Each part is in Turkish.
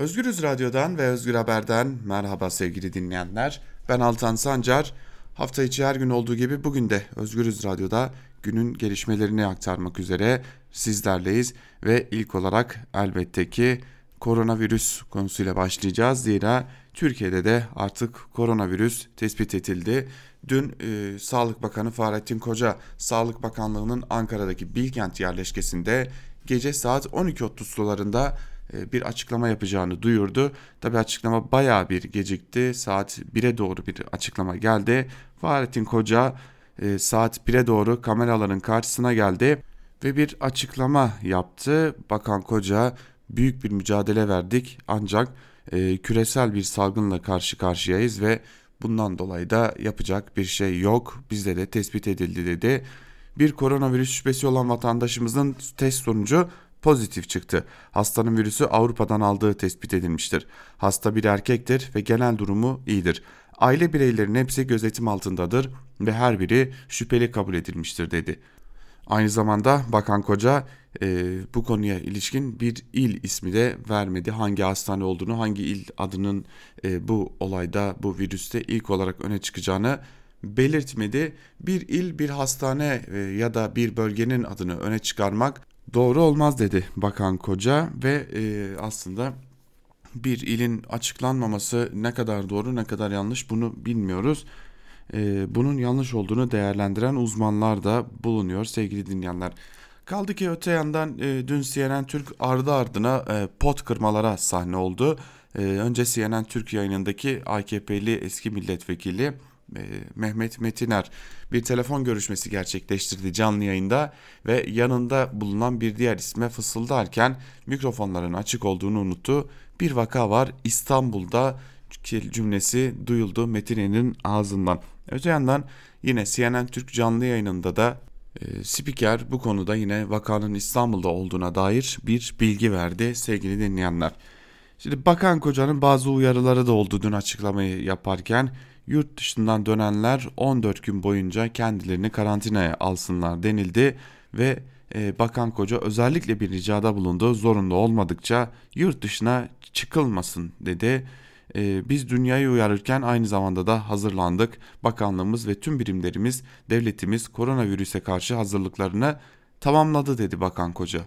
Özgürüz Radyo'dan ve Özgür Haber'den merhaba sevgili dinleyenler. Ben Altan Sancar. Hafta içi her gün olduğu gibi bugün de Özgürüz Radyo'da günün gelişmelerini aktarmak üzere sizlerleyiz. Ve ilk olarak elbette ki koronavirüs konusuyla başlayacağız. Zira Türkiye'de de artık koronavirüs tespit edildi. Dün e, Sağlık Bakanı Fahrettin Koca, Sağlık Bakanlığı'nın Ankara'daki Bilkent yerleşkesinde gece saat 12.30 sularında bir açıklama yapacağını duyurdu. Tabi açıklama baya bir gecikti. Saat 1'e doğru bir açıklama geldi. Fahrettin Koca e, saat 1'e doğru kameraların karşısına geldi ve bir açıklama yaptı. Bakan Koca büyük bir mücadele verdik ancak e, küresel bir salgınla karşı karşıyayız ve bundan dolayı da yapacak bir şey yok. Bizde de tespit edildi dedi. Bir koronavirüs şüphesi olan vatandaşımızın test sonucu pozitif çıktı. Hastanın virüsü Avrupa'dan aldığı tespit edilmiştir. Hasta bir erkektir ve genel durumu iyidir. Aile bireylerinin hepsi gözetim altındadır ve her biri şüpheli kabul edilmiştir dedi. Aynı zamanda Bakan Koca e, bu konuya ilişkin bir il ismi de vermedi. Hangi hastane olduğunu, hangi il adının e, bu olayda, bu virüste ilk olarak öne çıkacağını belirtmedi. Bir il, bir hastane e, ya da bir bölgenin adını öne çıkarmak doğru olmaz dedi Bakan Koca ve e, aslında bir ilin açıklanmaması ne kadar doğru ne kadar yanlış bunu bilmiyoruz. E, bunun yanlış olduğunu değerlendiren uzmanlar da bulunuyor sevgili dinleyenler. Kaldı ki öte yandan e, dün CNN Türk ardı ardına e, pot kırmalara sahne oldu. E, önce CNN Türk yayınındaki AKP'li eski milletvekili Mehmet Metiner bir telefon görüşmesi gerçekleştirdi canlı yayında ve yanında bulunan bir diğer isme fısıldarken mikrofonların açık olduğunu unuttu. Bir vaka var İstanbul'da cümlesi duyuldu Metine'nin ağzından. Öte yandan yine CNN Türk canlı yayınında da e, spiker bu konuda yine vakanın İstanbul'da olduğuna dair bir bilgi verdi sevgili dinleyenler. Şimdi Bakan Koca'nın bazı uyarıları da oldu dün açıklamayı yaparken yurt dışından dönenler 14 gün boyunca kendilerini karantinaya alsınlar denildi ve e, Bakan Koca özellikle bir ricada bulundu. Zorunlu olmadıkça yurt dışına çıkılmasın dedi. E, biz dünyayı uyarırken aynı zamanda da hazırlandık. Bakanlığımız ve tüm birimlerimiz, devletimiz koronavirüse karşı hazırlıklarını tamamladı dedi Bakan Koca.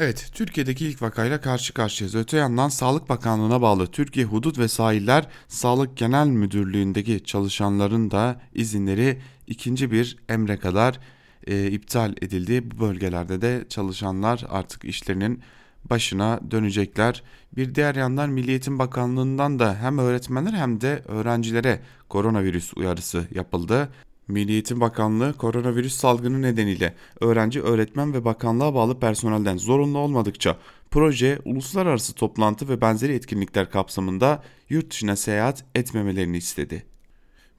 Evet, Türkiye'deki ilk vakayla karşı karşıyayız. Öte yandan Sağlık Bakanlığı'na bağlı Türkiye Hudut ve Sahiller Sağlık Genel Müdürlüğü'ndeki çalışanların da izinleri ikinci bir emre kadar e, iptal edildi. Bu bölgelerde de çalışanlar artık işlerinin başına dönecekler. Bir diğer yandan Milli Eğitim Bakanlığı'ndan da hem öğretmenler hem de öğrencilere koronavirüs uyarısı yapıldı. Milli Eğitim Bakanlığı koronavirüs salgını nedeniyle öğrenci, öğretmen ve bakanlığa bağlı personelden zorunlu olmadıkça proje, uluslararası toplantı ve benzeri etkinlikler kapsamında yurt dışına seyahat etmemelerini istedi.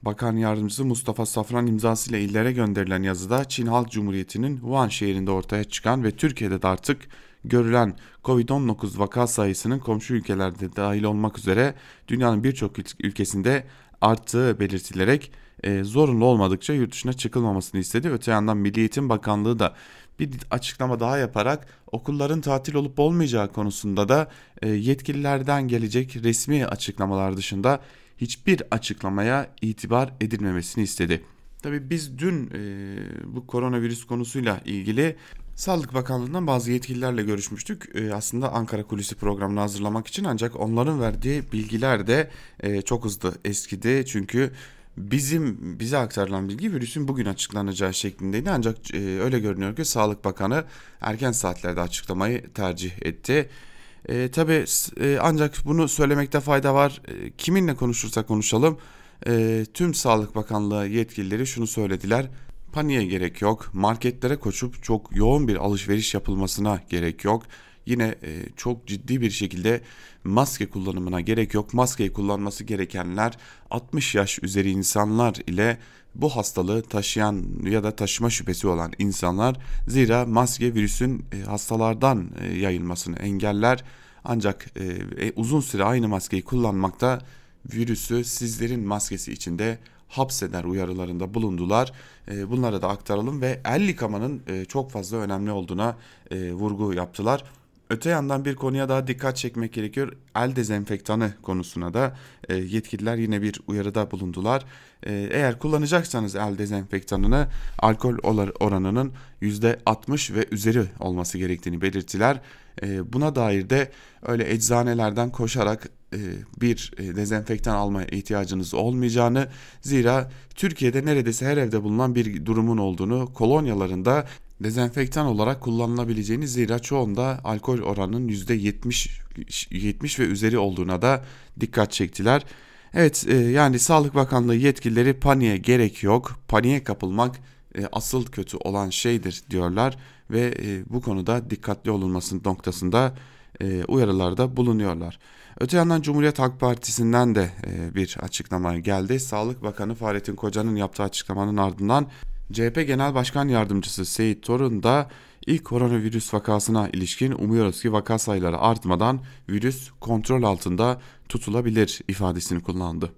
Bakan Yardımcısı Mustafa Safran imzasıyla illere gönderilen yazıda Çin Halk Cumhuriyeti'nin Wuhan şehrinde ortaya çıkan ve Türkiye'de de artık görülen Covid-19 vaka sayısının komşu ülkelerde dahil olmak üzere dünyanın birçok ülkesinde arttığı belirtilerek e, zorunlu olmadıkça yurt dışına çıkılmamasını istedi. Öte yandan Milli Eğitim Bakanlığı da bir açıklama daha yaparak okulların tatil olup olmayacağı konusunda da e, yetkililerden gelecek resmi açıklamalar dışında hiçbir açıklamaya itibar edilmemesini istedi. Tabii biz dün e, bu koronavirüs konusuyla ilgili Sağlık Bakanlığı'ndan bazı yetkililerle görüşmüştük. Ee, aslında Ankara Kulisi programını hazırlamak için ancak onların verdiği bilgiler de e, çok hızlı eskidi. Çünkü bizim bize aktarılan bilgi virüsün bugün açıklanacağı şeklindeydi. Ancak e, öyle görünüyor ki Sağlık Bakanı erken saatlerde açıklamayı tercih etti. E, tabii e, ancak bunu söylemekte fayda var. E, kiminle konuşursak konuşalım. E, tüm Sağlık Bakanlığı yetkilileri şunu söylediler. Paniğe gerek yok. Marketlere koşup çok yoğun bir alışveriş yapılmasına gerek yok. Yine e, çok ciddi bir şekilde maske kullanımına gerek yok. Maskeyi kullanması gerekenler 60 yaş üzeri insanlar ile bu hastalığı taşıyan ya da taşıma şüphesi olan insanlar zira maske virüsün e, hastalardan e, yayılmasını engeller. Ancak e, uzun süre aynı maskeyi kullanmakta virüsü sizlerin maskesi içinde hapseder uyarılarında bulundular. E, bunları da aktaralım ve el yıkamanın e, çok fazla önemli olduğuna e, vurgu yaptılar. Öte yandan bir konuya daha dikkat çekmek gerekiyor. El dezenfektanı konusuna da e, yetkililer yine bir uyarıda bulundular. Eğer kullanacaksanız el dezenfektanını alkol oranının %60 ve üzeri olması gerektiğini belirttiler. Buna dair de öyle eczanelerden koşarak bir e, dezenfektan almaya ihtiyacınız olmayacağını zira Türkiye'de neredeyse her evde bulunan bir durumun olduğunu kolonyalarında dezenfektan olarak kullanılabileceğini zira çoğunda alkol oranının %70 70 ve üzeri olduğuna da dikkat çektiler. Evet e, yani Sağlık Bakanlığı yetkilileri paniğe gerek yok. Paniğe kapılmak e, asıl kötü olan şeydir diyorlar ve e, bu konuda dikkatli olunması noktasında e, uyarılarda bulunuyorlar. Öte yandan Cumhuriyet Halk Partisi'nden de e, bir açıklama geldi. Sağlık Bakanı Fahrettin Koca'nın yaptığı açıklamanın ardından CHP Genel Başkan Yardımcısı Seyit Torun da ilk koronavirüs vakasına ilişkin umuyoruz ki vaka sayıları artmadan virüs kontrol altında tutulabilir ifadesini kullandı.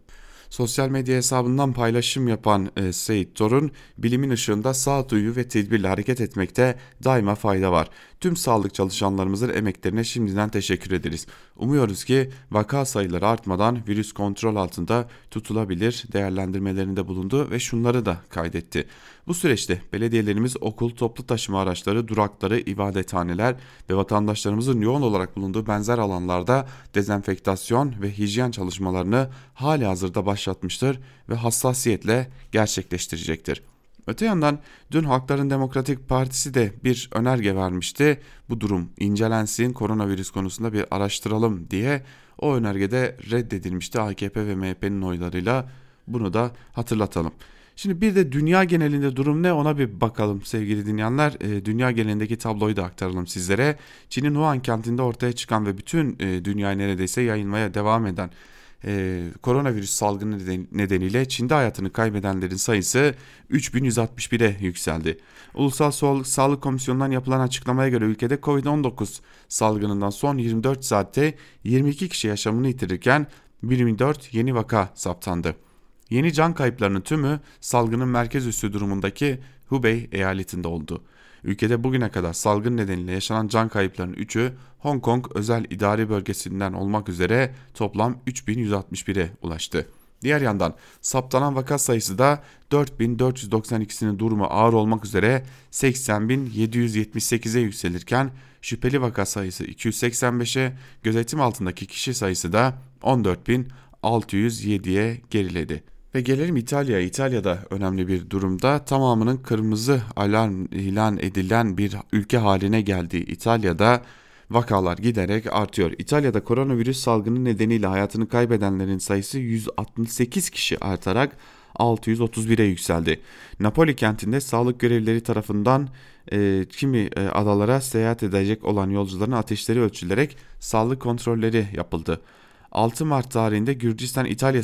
Sosyal medya hesabından paylaşım yapan e, Seyit Torun, bilimin ışığında sağduyu ve tedbirle hareket etmekte daima fayda var. Tüm sağlık çalışanlarımızın emeklerine şimdiden teşekkür ederiz. Umuyoruz ki vaka sayıları artmadan virüs kontrol altında tutulabilir değerlendirmelerinde bulundu ve şunları da kaydetti. Bu süreçte belediyelerimiz okul, toplu taşıma araçları, durakları, ibadethaneler ve vatandaşlarımızın yoğun olarak bulunduğu benzer alanlarda dezenfektasyon ve hijyen çalışmalarını hali hazırda başlatmıştır ve hassasiyetle gerçekleştirecektir. Öte yandan dün Halkların Demokratik Partisi de bir önerge vermişti. Bu durum incelensin, koronavirüs konusunda bir araştıralım diye o önergede reddedilmişti AKP ve MHP'nin oylarıyla. Bunu da hatırlatalım. Şimdi bir de dünya genelinde durum ne ona bir bakalım sevgili dinleyenler. E, dünya genelindeki tabloyu da aktaralım sizlere. Çin'in Wuhan kentinde ortaya çıkan ve bütün e, dünyayı neredeyse yayılmaya devam eden e, koronavirüs salgını nedeniyle Çin'de hayatını kaybedenlerin sayısı 3161'e yükseldi. Ulusal Sağlık Komisyonu'ndan yapılan açıklamaya göre ülkede Covid-19 salgınından son 24 saatte 22 kişi yaşamını yitirirken 24 yeni vaka saptandı. Yeni can kayıplarının tümü salgının merkez üssü durumundaki Hubei eyaletinde oldu. Ülkede bugüne kadar salgın nedeniyle yaşanan can kayıplarının 3'ü Hong Kong özel idari bölgesinden olmak üzere toplam 3161'e ulaştı. Diğer yandan saptanan vaka sayısı da 4492'sinin durumu ağır olmak üzere 80.778'e yükselirken şüpheli vaka sayısı 285'e, gözetim altındaki kişi sayısı da 14.607'ye geriledi. Ve gelelim İtalya'ya. İtalya'da önemli bir durumda tamamının kırmızı alarm ilan edilen bir ülke haline geldiği İtalya'da vakalar giderek artıyor. İtalya'da koronavirüs salgını nedeniyle hayatını kaybedenlerin sayısı 168 kişi artarak 631'e yükseldi. Napoli kentinde sağlık görevlileri tarafından e, kimi e, adalara seyahat edecek olan yolcuların ateşleri ölçülerek sağlık kontrolleri yapıldı. 6 Mart tarihinde Gürcistan-İtalya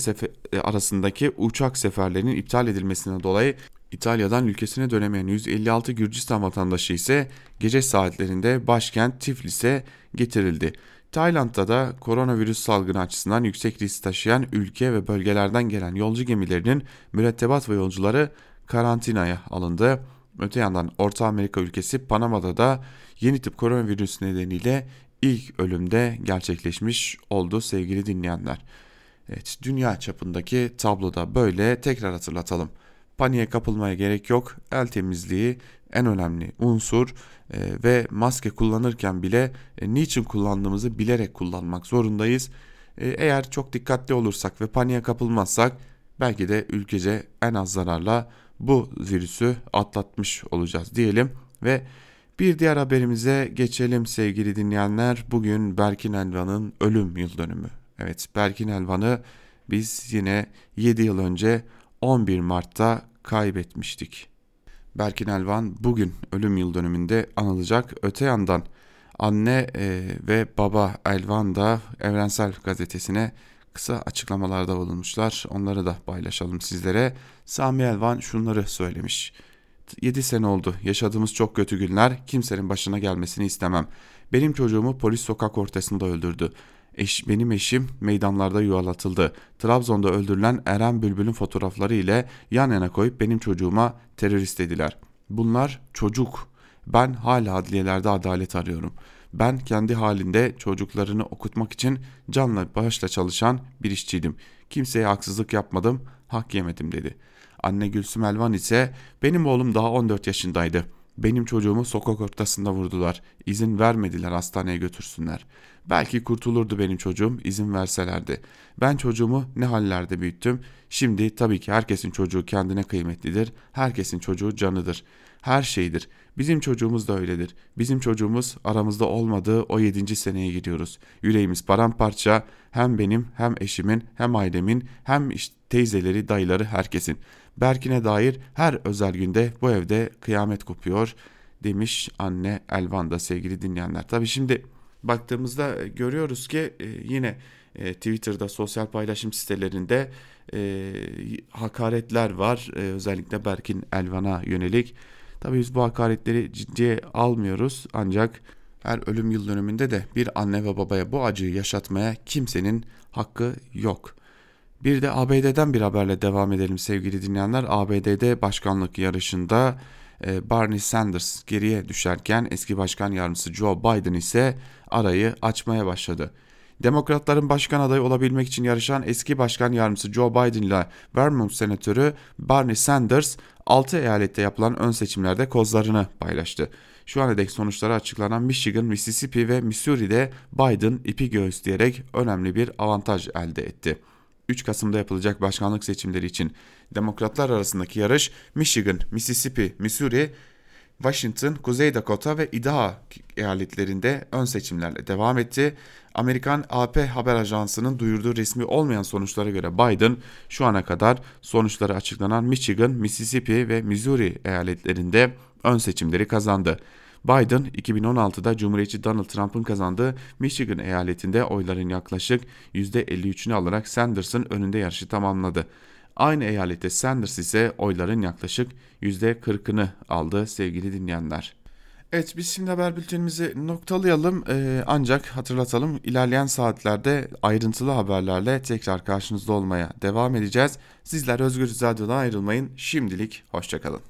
e, arasındaki uçak seferlerinin iptal edilmesine dolayı İtalya'dan ülkesine dönemeyen 156 Gürcistan vatandaşı ise gece saatlerinde başkent Tiflis'e getirildi. Tayland'da da koronavirüs salgını açısından yüksek risk taşıyan ülke ve bölgelerden gelen yolcu gemilerinin mürettebat ve yolcuları karantinaya alındı. Öte yandan Orta Amerika ülkesi Panama'da da yeni tip koronavirüs nedeniyle ilk ölümde gerçekleşmiş oldu sevgili dinleyenler. Evet dünya çapındaki tabloda böyle tekrar hatırlatalım. Paniğe kapılmaya gerek yok. El temizliği en önemli unsur e, ve maske kullanırken bile e, niçin kullandığımızı bilerek kullanmak zorundayız. E, eğer çok dikkatli olursak ve paniğe kapılmazsak belki de ülkece en az zararla bu virüsü atlatmış olacağız diyelim ve bir diğer haberimize geçelim sevgili dinleyenler. Bugün Berkin Elvan'ın ölüm yıl dönümü. Evet Berkin Elvan'ı biz yine 7 yıl önce 11 Mart'ta kaybetmiştik. Berkin Elvan bugün ölüm yıl dönümünde anılacak. Öte yandan anne e, ve baba Elvan da Evrensel Gazetesi'ne kısa açıklamalarda bulunmuşlar. Onları da paylaşalım sizlere. Sami Elvan şunları söylemiş. 7 sene oldu. Yaşadığımız çok kötü günler. Kimsenin başına gelmesini istemem. Benim çocuğumu polis sokak ortasında öldürdü. Eş, benim eşim meydanlarda yuvalatıldı. Trabzon'da öldürülen Eren Bülbül'ün fotoğrafları ile yan yana koyup benim çocuğuma terörist dediler. Bunlar çocuk. Ben hala adliyelerde adalet arıyorum. Ben kendi halinde çocuklarını okutmak için canla başla çalışan bir işçiydim. Kimseye haksızlık yapmadım, hak yemedim dedi. Anne Gülsüm Elvan ise benim oğlum daha 14 yaşındaydı. Benim çocuğumu sokak ortasında vurdular. İzin vermediler hastaneye götürsünler. Belki kurtulurdu benim çocuğum izin verselerdi. Ben çocuğumu ne hallerde büyüttüm. Şimdi tabii ki herkesin çocuğu kendine kıymetlidir. Herkesin çocuğu canıdır. Her şeydir. Bizim çocuğumuz da öyledir. Bizim çocuğumuz aramızda olmadığı o yedinci seneye gidiyoruz. Yüreğimiz paramparça hem benim hem eşimin hem ailemin hem işte teyzeleri dayıları herkesin. Berkin'e dair her özel günde bu evde kıyamet kopuyor demiş anne Elvan'da sevgili dinleyenler. Tabi şimdi baktığımızda görüyoruz ki e, yine e, Twitter'da sosyal paylaşım sitelerinde e, hakaretler var özellikle Berkin Elvan'a yönelik. Tabii biz bu hakaretleri ciddiye almıyoruz ancak her ölüm yıl dönümünde de bir anne ve babaya bu acıyı yaşatmaya kimsenin hakkı yok. Bir de ABD'den bir haberle devam edelim sevgili dinleyenler. ABD'de başkanlık yarışında e, Barney Sanders geriye düşerken eski başkan yardımcısı Joe Biden ise arayı açmaya başladı. Demokratların başkan adayı olabilmek için yarışan eski başkan yardımcısı Joe Biden ile Vermont senatörü Barney Sanders 6 eyalette yapılan ön seçimlerde kozlarını paylaştı. Şu ana dek sonuçları açıklanan Michigan, Mississippi ve Missouri'de Biden ipi göğüsleyerek önemli bir avantaj elde etti. 3 Kasım'da yapılacak başkanlık seçimleri için demokratlar arasındaki yarış Michigan, Mississippi, Missouri, Washington, Kuzey Dakota ve Idaho eyaletlerinde ön seçimlerle devam etti. Amerikan AP haber ajansının duyurduğu resmi olmayan sonuçlara göre Biden şu ana kadar sonuçları açıklanan Michigan, Mississippi ve Missouri eyaletlerinde ön seçimleri kazandı. Biden 2016'da Cumhuriyetçi Donald Trump'ın kazandığı Michigan eyaletinde oyların yaklaşık %53'ünü alarak Sanders'ın önünde yarışı tamamladı. Aynı eyalette Sanders ise oyların yaklaşık %40'ını aldı sevgili dinleyenler. Evet biz şimdi haber bültenimizi noktalayalım ee, ancak hatırlatalım ilerleyen saatlerde ayrıntılı haberlerle tekrar karşınızda olmaya devam edeceğiz. Sizler Özgür Radyo'dan ayrılmayın şimdilik hoşçakalın.